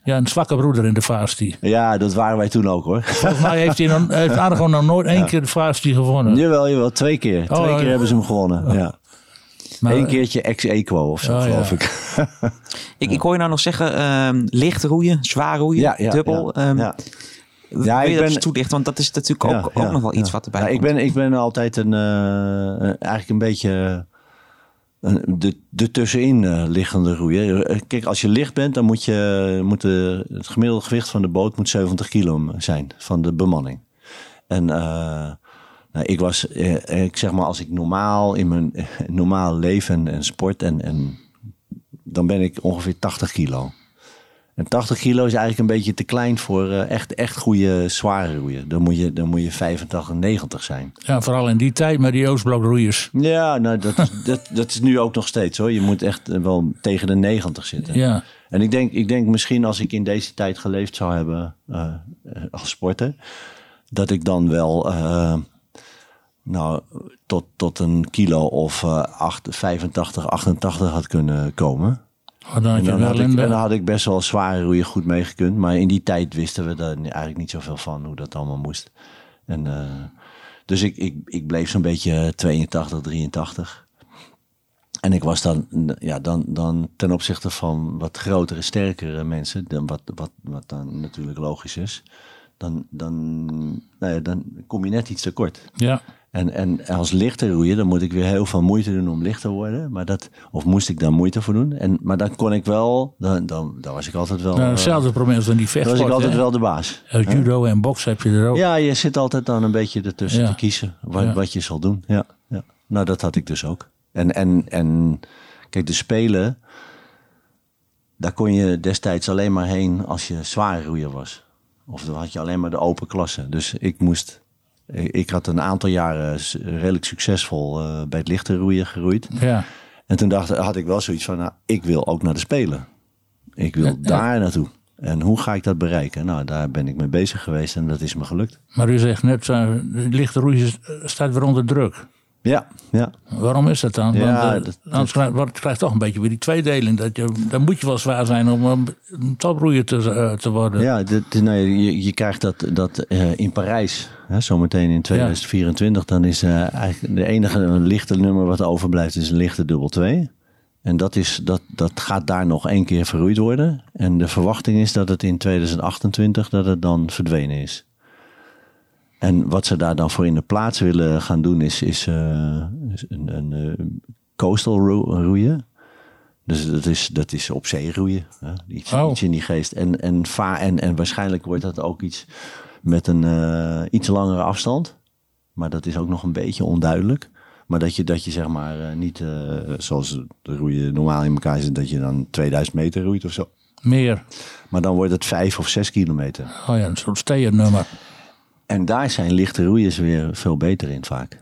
ja, een zwakke broeder in de vaastie. Ja, dat waren wij toen ook hoor. Volgens mij heeft, hij nog, <laughs> heeft Argo nog nooit één keer de vaastie gewonnen. jawel, jawel, twee keer. Twee Oh, keer ja. hebben ze hem gewonnen. Ja. Maar, Eén keertje ex-equo of zo, Oh, ja. geloof ik. <laughs> Ik, ik hoor je nou nog zeggen, ehm, licht roeien, zwaar roeien, Ja, dubbel. ja, Ehm, ja. Je ik dat ben- eens toelichten? Want dat is natuurlijk ook, ook nog wel iets wat erbij Ja, ik, komt. ben, ik ben altijd een, eh, eigenlijk een beetje eh, de, de tussenin eh, liggende roeier. Eh, Kijk, als je licht bent, dan moet, je, moet de, het gemiddelde gewicht van de boot moet 70 kilo zijn van de bemanning. En eh, nou, ik was, eh, ik zeg maar, als ik normaal in mijn eh, normaal leven en, sport en, en dan ben ik ongeveer 80 kilo. En 80 kilo is eigenlijk een beetje te klein voor eh, echt, echt goede zware roeien. Dan moet je, dan moet je 85, 90 zijn. ja, vooral in die tijd met die Oostblok-roeiers. Ja, nou, dat, is- dat, dat is nu ook nog steeds hoor. Je moet echt eh, wel tegen de 90 zitten. Ja. En ik denk, ik denk misschien als ik in deze tijd geleefd zou hebben eh, eh, als sporter, dat ik dan wel eh, nou, tot, tot een kilo of eh, acht- 85, 88 had kunnen komen. Oh, dan had En dan, had ik, in en de- dan had ik best wel zware roeien goed meegekund. Maar in die tijd wisten we daar eigenlijk niet zoveel van hoe dat allemaal moest. En, eh, dus ik, ik, ik bleef zo'n beetje 82, 83. En ik was dan, ja, dan, dan ten opzichte van wat grotere, sterkere mensen, dan wat, wat, wat dan natuurlijk logisch is, dan, dan, nou ja, dan kom je net iets tekort. Ja. En, en als lichter roeien, dan moet ik weer heel veel moeite doen om licht te worden. Maar dat, of moest ik daar moeite voor doen. En, maar dan kon ik wel, dan, dan, dan was ik altijd wel. Nou, eh, hetzelfde probleem als in die dan was ik vechtsport. altijd hè? wel de baas. Eh, judo en boksen heb je er ook. Ja, je zit altijd dan een beetje ertussen Ja. te kiezen wat, Ja. wat je zal doen. Ja, ja. Nou, dat had ik dus ook. En, en, en kijk, de Spelen, daar kon je destijds alleen maar heen als je zware roeier was. Of dan had je alleen maar de open klasse. Dus ik moest, ik had een aantal jaren redelijk succesvol eh, bij het lichte roeien geroeid. Ja. En toen dacht, had ik wel zoiets van, nou, ik wil ook naar de Spelen. Ik wil Ja, ja. daar naartoe. En hoe ga ik dat bereiken? Nou, daar ben ik mee bezig geweest en dat is me gelukt. Maar u zegt net, de lichte roeien staat weer onder druk. Ja, ja. Waarom is dat dan? Want, eh, dat- anders krijg, wordt- krijgt toch een beetje weer die tweedeling. Dat je, dan moet je wel zwaar zijn om een, toproeier te, eh, te worden. Ja, dit, nou, je, je krijgt dat, dat eh, in Parijs, hè, zometeen in 2024, dan is eh, eigenlijk de enige lichte nummer wat overblijft, is een lichte dubbel 2. En dat, is, dat, dat gaat daar nog één keer verroeid worden. En de verwachting is dat het in 2028 dat het dan verdwenen is. En wat ze daar dan voor in de plaats willen gaan doen, is, is, eh, een, een eh, coastal ro- roeien. Dus dat is, dat is op zee roeien. Hè? Iets, Oh. iets in die geest. En, en, va en, en waarschijnlijk wordt dat ook iets met een eh, iets langere afstand. Maar dat is ook nog een beetje onduidelijk. Maar dat je, dat je zeg maar niet zoals de roeien normaal in elkaar zit, dat je dan 2000 meter roeit of zo. Meer. Maar dan wordt het 5 of 6 kilometer. Oh ja, een soort steernummer. En daar zijn lichte roeiers weer veel beter in vaak.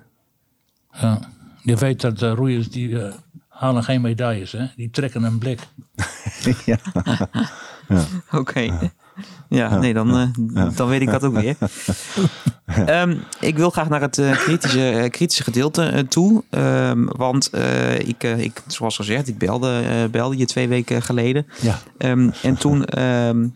Ja. Je weet dat de roeiers die eh, halen geen medailles. Hè? Die trekken een blik. <laughs> ja. Oké. Ja, nee, dan, eh, dan weet ik dat ook weer. <laughs> Ehm, ik wil graag naar het eh, kritische, eh, kritische gedeelte eh, toe. Ehm, want eh, ik, eh, ik, zoals gezegd, ik belde, eh, belde je twee weken geleden. Ja. Ehm, en <laughs> toen ehm,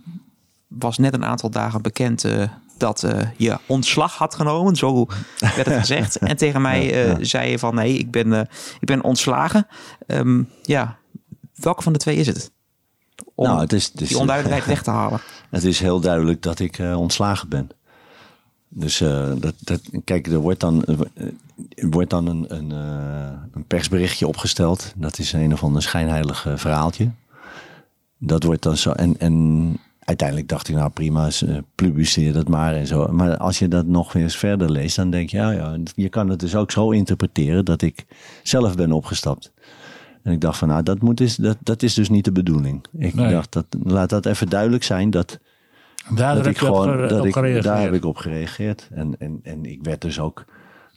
was net een aantal dagen bekend eh, dat eh, je ontslag had genomen. Zo werd het gezegd. <laughs> En tegen mij eh, zei je van nee, ik ben, eh, ik ben ontslagen. Ehm, ja, welke van de twee is het? Om Nou, het is, die onduidelijkheid <laughs> weg te halen. Het is heel duidelijk dat ik ontslagen ben. Dus dat, dat, kijk, er wordt dan, er wordt dan een, een, een persberichtje opgesteld. Dat is een of ander schijnheilig verhaaltje. Dat wordt dan zo. En, en uiteindelijk dacht ik, nou prima, publiceer dat maar en zo. Maar als je dat nog eens verder leest, dan denk je, ja, ja, je kan het dus ook zo interpreteren dat ik zelf ben opgestapt. En ik dacht van, nou, dat, moet is, dat, dat is dus niet de bedoeling. Ik Nee. dacht, dat, laat dat even duidelijk zijn dat, Daar dat heb ik gewoon, ge- dat ik, gereageerd. daar heb ik op gereageerd. En, en, en ik werd dus ook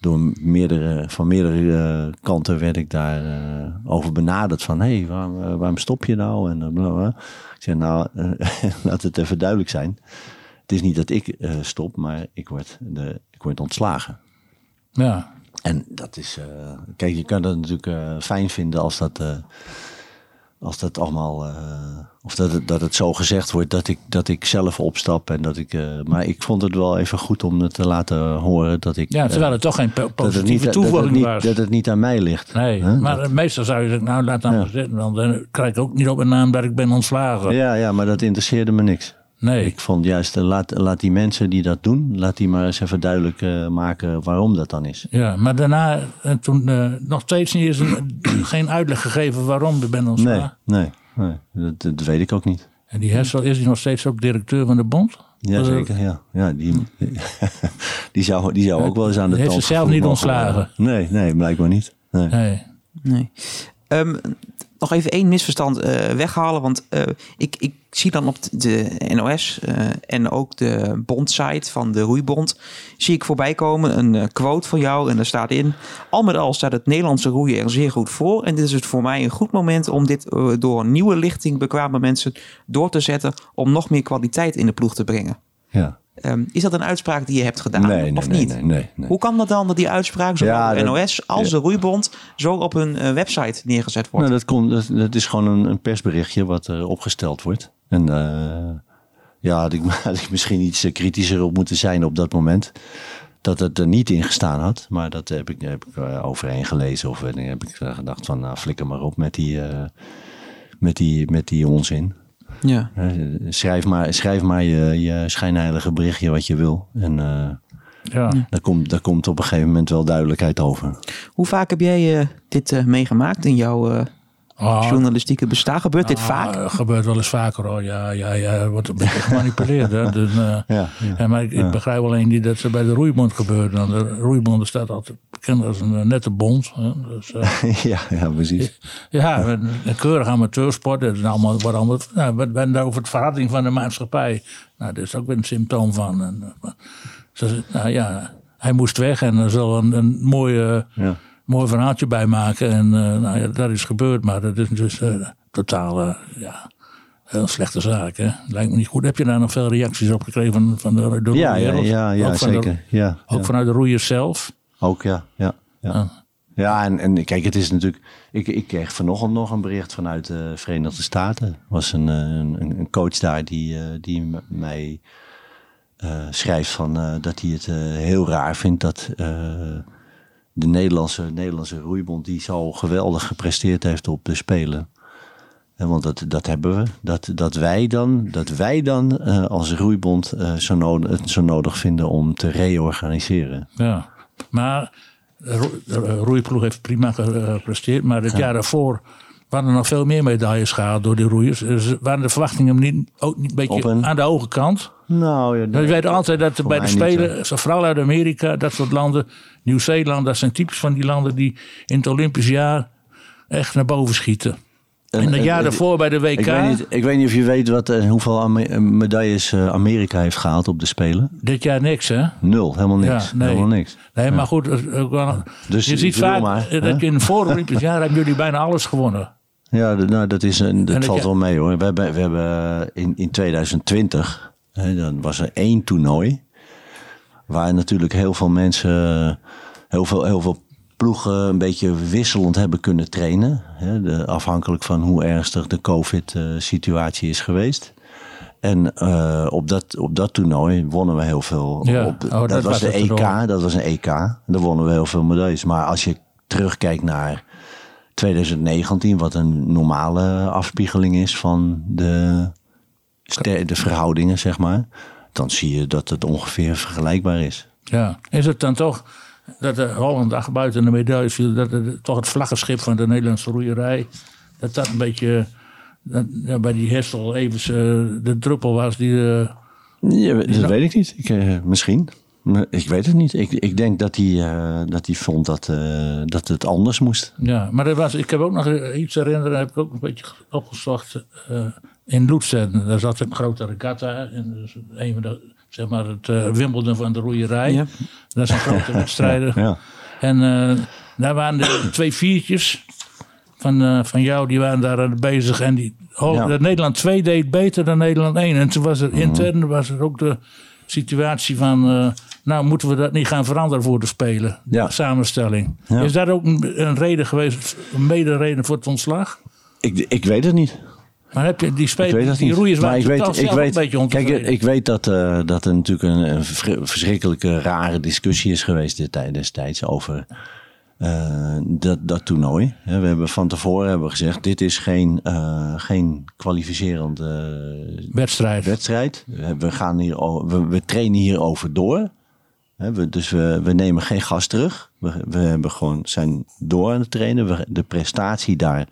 door meerdere, van meerdere eh, kanten werd ik daar eh, over benaderd van, hé, hey, waarom, eh, waarom stop je nou? En bla, bla. Ik zei, nou, eh, <laughs> laat het even duidelijk zijn. Het is niet dat ik eh, stop, maar ik word, de, ik word ontslagen. Ja. En dat is, eh, kijk, je kan dat natuurlijk fijn vinden als dat, als dat allemaal, eh, of dat het, dat het zo gezegd wordt dat ik, dat ik zelf opstap en dat ik, eh, maar ik vond het wel even goed om het te laten horen dat ik, ja, eh, terwijl het toch geen po- positieve toevoeging niet, was. dat het niet aan mij ligt. nee, maar Dat- eh, meestal zou je zeggen, nou laat dan Ja. maar zitten. Want dan krijg ik ook niet op mijn naam dat ik ben ontslagen. ja, ja, maar dat interesseerde me niks. Nee. Ik vond juist, eh, laat, laat die mensen die dat doen, laat die maar eens even duidelijk eh, maken waarom dat dan is. Ja, maar daarna, eh, toen eh, nog steeds niet een, <clears throat> geen uitleg gegeven waarom je bent Nee, ontslagen. nee, nee dat, dat weet ik ook niet. En die Hessel, is hij nog steeds ook directeur van de bond? Ja, Eh, zeker. Ja, ja die, <laughs> die, zou, die zou ook wel eens aan de Heeft tand ze zelf niet ontslagen? Nee, nee, blijkbaar niet. Nee. Nee. Nee. Ehm, nog even één misverstand eh, weghalen. Want eh, ik, ik zie dan op de NOS eh, en ook de bondsite van de Roeibond... zie ik voorbij komen een quote van jou en daar staat in... al met al staat het Nederlandse roeien er zeer goed voor... en dit is het voor mij een goed moment om dit door een nieuwe lichting bekwame mensen door te zetten... om nog meer kwaliteit in de ploeg te brengen. Ja. Ehm, is dat een uitspraak die je hebt gedaan Nee, of nee, niet? nee, nee, nee. Hoe kan dat dan dat die uitspraak zowel Ja, dat- NOS als de Roeibond zo op hun eh, website neergezet wordt? Nou, dat, komt, dat, dat is gewoon een, een persberichtje wat er opgesteld wordt. En eh, ja, had ik, <laughs> had ik misschien iets eh, kritischer op moeten zijn op dat moment. dat het er niet in gestaan had. Maar dat heb ik, heb ik eh, overheen gelezen. Of eh, heb ik eh, gedacht van, nou, flikker maar op met die, eh, met die, met die onzin. Ja. Eh, schrijf maar, schrijf maar je, je schijnheilige berichtje wat je wil. En eh, Ja. daar, komt, daar komt op een gegeven moment wel duidelijkheid over. Hoe vaak heb jij eh, dit eh, meegemaakt in jouw Ah, journalistieke bestaan? Gebeurt dit ah, vaak? gebeurt wel eens vaker hoor. Ja, ja, ja. er Wordt een beetje <laughs> gemanipuleerd. Hè. Dus, eh, Ja, ja, maar ik, ik begrijp alleen niet dat ze bij de roeibond gebeurt. Want de roeibond staat altijd bekend als een eh, nette bond. Hè. Dus, eh, <laughs> ja, ja, precies. <laughs> ja, een, een keurig amateursport. Dat is allemaal, wat allemaal, nou, we hebben het over het verharding van de maatschappij. Nou, dat is ook weer een symptoom van. En, maar nou ja, hij moest weg en er zal een, een mooie, Ja. Mooi verhaaltje bij maken. En eh, nou ja, dat is gebeurd, maar dat is dus eh, totaal eh, ja, heel slechte zaak. Hè? Lijkt me niet goed. Heb je daar nog veel reacties op gekregen van, van de, de Ja, ja, ja, ja Ook de- zeker. Ja, ook ja. vanuit de roeiers zelf? Ook, ja. Ja, ja. Ah. ja en, en kijk, het is natuurlijk... Ik, ik kreeg vanochtend nog een bericht vanuit de Verenigde Staten. Er was een, een, een coach daar die, die mij schrijft van, dat hij het heel raar vindt dat... eh, de Nederlandse, Nederlandse roeibond die zo geweldig gepresteerd heeft op de Spelen. En want dat, dat hebben we. Dat, dat wij dan, dat wij dan eh, als roeibond eh, zo, nodig, het zo nodig vinden om te reorganiseren. Ja, maar de de roeiploeg heeft prima gepresteerd. Maar het jaar daarvoor waren er nog veel meer medailles gehaald door die roeiers. Dus waren de verwachtingen niet, ook niet een beetje een- aan de hoge kant? Nou ja, We weten altijd dat er bij de Spelen, vooral uit Amerika, dat soort landen, Nieuw-Zeeland, dat zijn typisch van die landen die in het Olympisch jaar echt naar boven schieten. En het en- jaar en- daarvoor bij de WK, Ik weet, niet, ik weet niet of je weet wat, eh, hoeveel eh, medailles eh, Amerika heeft gehaald op de Spelen. dit jaar niks hè? Nul, helemaal niks. Ja, nee. Helemaal niks. Nee, maar goed, Dus je ik ziet vaak maar, dat in een voor Olympisch jaar hebben jullie bijna alles gewonnen. Ja, nou, dat, is een, dat dat valt wel mee hoor. We hebben, we hebben eh, in, in 2020, hè, dan was er één toernooi. Waar natuurlijk heel veel mensen, heel veel, heel veel ploegen een beetje wisselend hebben kunnen trainen. Hè, de, afhankelijk van hoe ernstig de COVID-situatie is geweest. En eh, op, dat, op dat toernooi wonnen we heel veel. Ja, Op, oh, dat, dat was de EK, toernooi. dat was een EK. Daar wonnen we heel veel medailles. Maar als je terugkijkt naar 2019, wat een normale afspiegeling is van de, de verhoudingen, zeg maar. Dan zie je dat het ongeveer vergelijkbaar is. Ja. Is het dan toch dat de Holland buiten de medailles viel, dat het, toch het vlaggenschip van de Nederlandse roeierij, dat dat een beetje dat, ja, bij die Hessel even eh, de druppel was die. eh, Ja, dat weet ik niet. Ik, eh, misschien. Ik weet het niet. Ik, ik denk dat hij, dat hij vond dat, dat het anders moest. ja, maar er was, ik heb ook nog iets herinneren, heb ik ook een beetje opgezocht. In Lutsen, daar zat een grote regatta. En dus een van de, zeg maar, het eh, Wimbledon van de roeierij. Ja. Dat zijn grote wedstrijden. Ja. En eh, daar waren de twee viertjes van, eh, van jou, die waren daar aan bezig. En die, oh, Ja. dat Nederland 2 deed beter dan Nederland 1. En toen was er intern was er ook de situatie van... eh, nou, moeten we dat niet gaan veranderen voor de Spelen? Ja. De samenstelling. Ja. Is dat ook een, een reden geweest, een mede-reden voor het ontslag? Ik, ik weet het niet. Maar heb je die spelers, die roeiers waren ik weet, ik weet, een beetje kijk, ontevreden. ik weet dat, eh, dat er natuurlijk een, verschrikkelijke rare discussie is geweest destijds over eh, dat, dat toernooi. We hebben van tevoren hebben we gezegd, dit is geen, eh, geen kwalificerende Wedstrijd. wedstrijd. We, gaan hier, we, we trainen hierover door. We, dus we, we nemen geen gas terug. We, we hebben gewoon, zijn door aan het trainen. We, de prestatie daar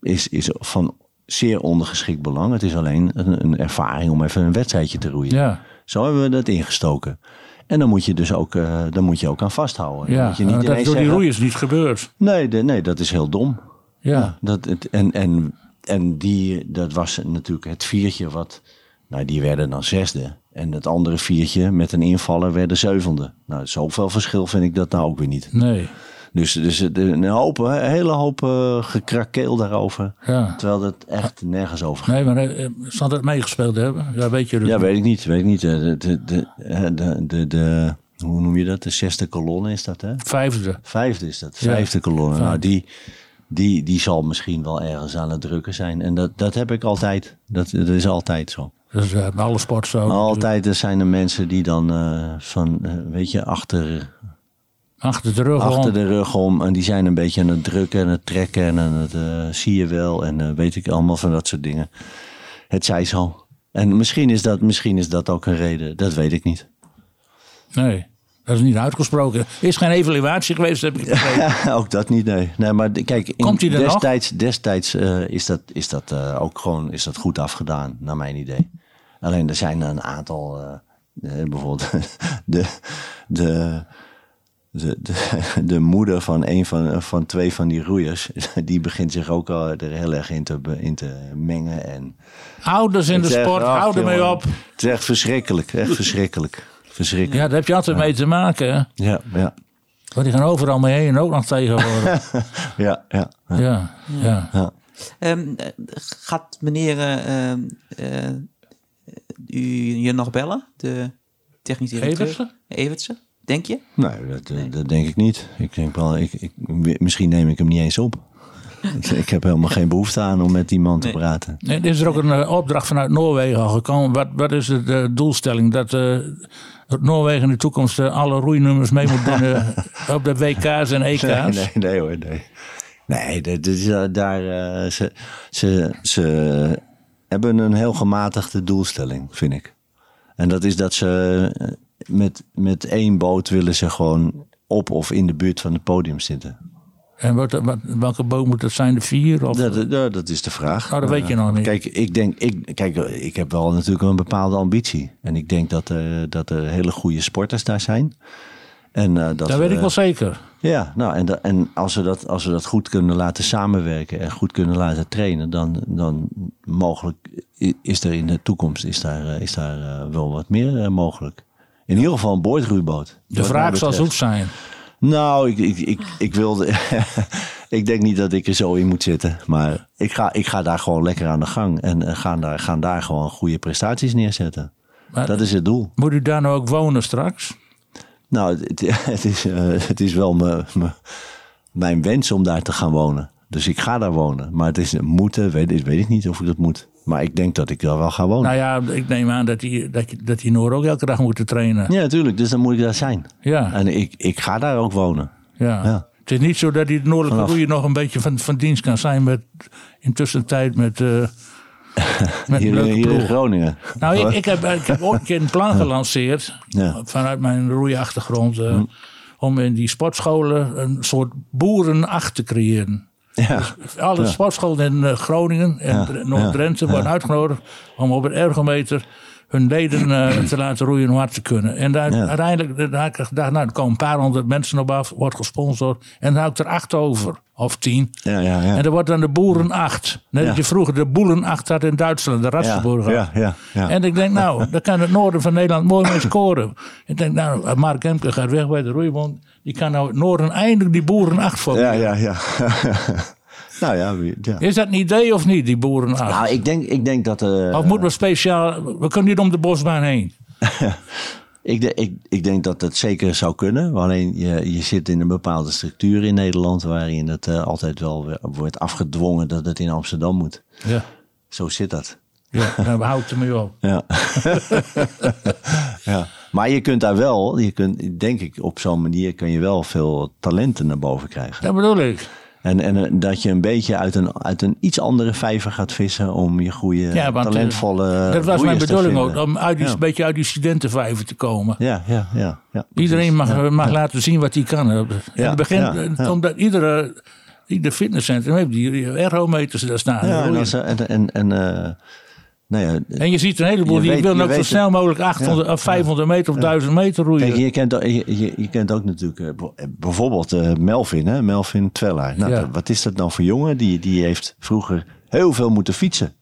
is, is van zeer ondergeschikt belang. Het is alleen een, een ervaring om even een wedstrijdje te roeien. Ja, Zo hebben we dat ingestoken. En dan moet je dus ook, eh daar moet je ook aan vasthouden. Dan ja. moet je niet dat door die roeiers niet gebeurd. Nee, de- nee, dat is heel dom. Ja. Dat, het, en, en, en die, dat was natuurlijk het viertje wat... Nou, die werden dan zesde. En het andere viertje met een invaller werden zevende. Nou, zoveel verschil vind ik dat nou ook weer niet. Nee. Dus, dus een, hoop, een hele hoop eh, gekrakeel daarover. Ja. Terwijl het echt nergens over gaat. Nee, maar eh, zal dat meegespeeld hebben? Ja, weet je Ja, weet ik niet. Weet ik niet. Eh, De, de, de, de, hoe noem je dat? De zesde kolonne is dat, hè? Vijfde. Vijfde is dat. Ja. Vijfde kolonne. Nou, die, die, die zal misschien wel ergens aan het drukken zijn. En dat, dat heb ik altijd. Dat, dat is altijd zo. Dat is uh, bij alle sporten zo. Altijd er zijn er mensen die dan uh, van, uh, weet je, achter, achter, de rug, achter om. de rug om. En die zijn een beetje aan het drukken en het trekken en aan het zie je wel. En weet ik allemaal van dat soort dingen. Het zij zo. En misschien is, dat, misschien is dat ook een reden. Dat weet ik niet. Nee. Dat is niet uitgesproken. Er is geen evaluatie geweest, heb ik begrepen. <laughs> ook dat niet, nee. nee maar kijk, in, Komt hij destijds, nog? destijds uh, is dat, is dat ook gewoon is dat goed afgedaan, naar mijn idee. Alleen er zijn een aantal, bijvoorbeeld <laughs> de, de, de, de, <laughs> de, moeder van een van, van twee van die roeiers, <laughs> die begint zich ook al er heel erg in te, in te mengen. En Ouders in de zeg, sport, ach, hou ermee jongen, op. Het is echt verschrikkelijk, echt verschrikkelijk. verschrikkelijk. Ja, daar heb je altijd mee te maken. Hè? Ja, ja. Want die gaan overal mee heen ook nog tegenwoordig. <laughs> ja, ja, ja. ja, ja. ja. Um, gaat meneer uh, uh, u je nog bellen? De technisch directeur? Evertse? Evertse? Denk je? Nee, dat, nee. dat denk ik niet. Ik denk wel, ik, ik, misschien neem ik hem niet eens op. <laughs> ik heb helemaal geen behoefte aan om met die man te praten. Nee, er is er ook een uh, opdracht vanuit Noorwegen al gekomen. Wat, wat is de, de doelstelling? Dat, uh, dat Noorwegen in de toekomst uh, alle roeinummers mee moet doen <laughs> op de WK's en EK's? Nee, nee, nee hoor, nee. Nee, dat is, daar, uh, ze, ze, ze hebben een heel gematigde doelstelling, vind ik. En dat is dat ze met, met één boot willen ze gewoon op of in de buurt van het podium zitten. En wat, wat, welke boot moet het zijn? De vier? Of? Dat, dat, dat is de vraag. Oh, dat weet je nog niet. Kijk, ik denk, ik, kijk, ik heb wel natuurlijk een bepaalde ambitie. En ik denk dat, uh, dat er hele goede sporters daar zijn. En, uh, dat dat weet we, ik wel zeker. Ja, nou, en, en als, we dat, als we dat goed kunnen laten samenwerken en goed kunnen laten trainen, dan, dan mogelijk is er in de toekomst is daar, uh, is daar wel wat meer mogelijk. In ieder geval een boordroeiboot. De vraag zal zoet zijn. Nou, ik, ik, ik, ik wilde. <laughs> ik denk niet dat ik er zo in moet zitten. Maar ik ga, ik ga daar gewoon lekker aan de gang. En gaan daar, gaan daar gewoon goede prestaties neerzetten. Maar dat is het doel. Moet u daar nou ook wonen straks? Nou, het, het <laughs> is, uh, het is wel me, me, mijn wens om daar te gaan wonen. Dus ik ga daar wonen. Maar het is moeten, weet, weet ik niet of ik dat moet. Maar ik denk dat ik daar wel ga wonen. Nou ja, ik neem aan dat die, dat, dat die Noor ook elke dag moeten trainen. Ja, natuurlijk. Dus dan moet ik daar zijn. Ja. En ik, ik ga daar ook wonen. Ja. ja. Het is niet zo dat die noordelijke Vanaf. nog een beetje van, van dienst kan zijn met intussen tijd met, uh, <laughs> met hier, hier in. Groningen. Nou, ik, ik, heb, ik heb ooit een keer een plan gelanceerd Ja. vanuit mijn roeiachtergrond. Uh, Hm. Om in die sportscholen een soort boerenacht te creëren. Ja. Alle Ja. sportscholen in uh, Groningen en. Noord-Drenthe worden uitgenodigd om op het ergometer hun leden uh, te laten roeien om hard te kunnen. En daar, Ja. uiteindelijk daar heb ik gedacht, nou, er komen een paar honderd mensen op af, wordt gesponsord. En dan hou ik er acht over, of tien. Ja, ja, ja. En dat wordt dan de Boerenacht. Net Ja. dat je vroeger de Boelenacht had in Duitsland, de Ratsburg. ja, ja, ja. En ik denk, nou, daar kan het noorden van Nederland mooi mee scoren. Ik denk, nou, Mark Emke gaat weg bij de roeibond. Die kan nou het noorden eindelijk die Boerenacht voor. Ja, ja, ja. <laughs> nou ja, ja. Is dat een idee of niet, die Boerenacht? Nou, ik denk, ik denk dat... eh, of moeten we speciaal... We kunnen niet om de bosbaan heen. <laughs> ik, de- ik, ik denk dat het zeker zou kunnen. Alleen je, je zit in een bepaalde structuur in Nederland... waarin het eh, altijd wel weer wordt afgedwongen dat het in Amsterdam moet. Ja, Zo zit dat. ja dan houdt het mee op. Ja. <laughs> ja. Maar je kunt daar wel, je kunt, denk ik, op zo'n manier kun je wel veel talenten naar boven krijgen. Dat bedoel ik. En, en eh, dat je een beetje uit een, uit een iets andere vijver gaat vissen om je goede, Ja, want, eh, talentvolle. Dat was mijn bedoeling ook, om uit die, Ja. een beetje uit die studentenvijver te komen. Ja, ja, ja. ja Iedereen mag, Ja, mag laten zien wat hij kan. In het begin, omdat iedere, ieder fitnesscentrum heeft die ergometers daar staan. Ja, en, als, en, en, en eh, nou ja, En je ziet een heleboel die weet- willen ook zo snel mogelijk 800 of 500 meter of 1000 meter roeien. Kijk, je kent, ook- je, je, je kent ook natuurlijk eh, b- bijvoorbeeld eh, Melvin, hè? Melvin Twellaar. Nou, Ja. dat- wat is dat nou voor jongen? Die, die heeft vroeger heel veel moeten fietsen.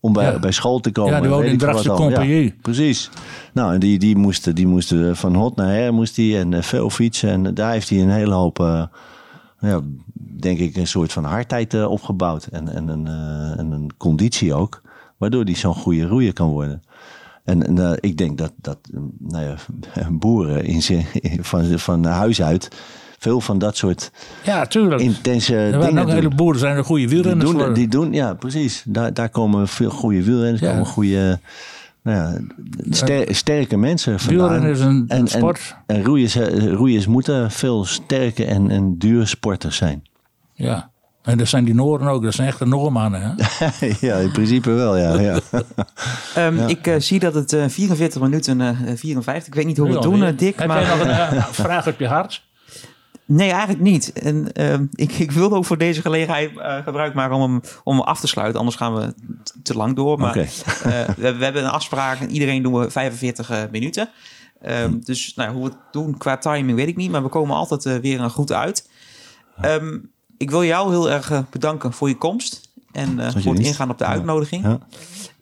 Om bij, Ja. bij school te komen. Ja, die woonde in Drachtse. Compagnie. Ja, precies. Nou, en die, die, moest, die moest eh, van hot naar her moest die, en eh, veel fietsen. En daar heeft hij een hele hoop, eh, ja, denk ik, een soort van hardheid eh, opgebouwd. En, en, een, eh, en een conditie ook. Waardoor hij zo'n goede roeier kan worden. En, en eh, ik denk dat, dat eh, nou ja, <laughs> boeren in zin, <laughs> van, van huis uit veel van dat soort Ja, tuurlijk. intense er dingen ook een doen. heleboel, er zijn er goede Die wielrenners doen, voor. die doen, ja, precies. Daar, daar komen veel goede wielrenners, Ja. komen goede, nou ja, ster- sterke mensen vandaan. Wielrennen is een, En- een en- sport. En roeiers, eh, roeiers moeten veel sterke en, en dure sporters zijn. Ja. En dat zijn die Noorden ook. Dat zijn echte Noormannen. Hè? <laughs> ja, in principe wel, ja. ja. <laughs> Ehm, Ik eh, zie dat het eh, 44 minuten eh 54. Ik weet niet hoe we het doen, eh, Dick. Heb maar, jij nog een eh, <laughs> vraag op je hart? Nee, eigenlijk niet. En ehm, ik, ik wilde ook voor deze gelegenheid eh, gebruik maken om hem, om hem af te sluiten. Anders gaan we te lang door. Maar eh, we, we hebben een afspraak en iedereen doen we 45 eh, minuten. Ehm, dus nou, hoe we het doen qua timing weet ik niet. Maar we komen altijd eh, weer een goed uit. Ehm, ik wil jou heel erg eh, bedanken voor je komst. En eh, je voor het ingaan op de uitnodiging. Ja.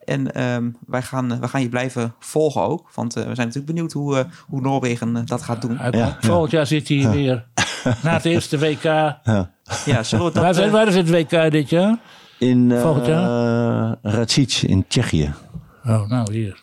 En ehm, wij, gaan, eh, wij gaan je blijven volgen ook. Want we zijn natuurlijk benieuwd hoe, eh, hoe Noorwegen dat gaat doen. Ja, Volgend jaar zit hij hier weer. <laughs> Na het eerste WK. Ja, zullen we dat... Waar, zit het WK dit jaar? In eh Volgend Racic in Tsjechië. Oh, nou hier.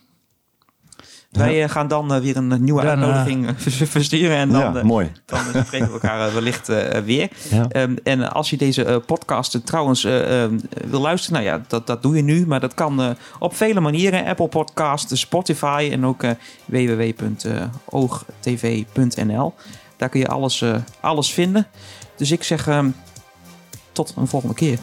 Wij eh, gaan dan eh, weer een eh, nieuwe Dan, uitnodiging versturen. En dan, ja, mooi. dan spreken we elkaar wellicht weer. Ehm, en als je deze podcast trouwens eh, ehm, wil luisteren, nou ja, dat, dat doe je nu. Maar dat kan op vele manieren. Apple Podcast, Spotify en ook www.oogtv.nl. Daar kun je alles, alles vinden. Dus ik zeg ehm, tot een volgende keer.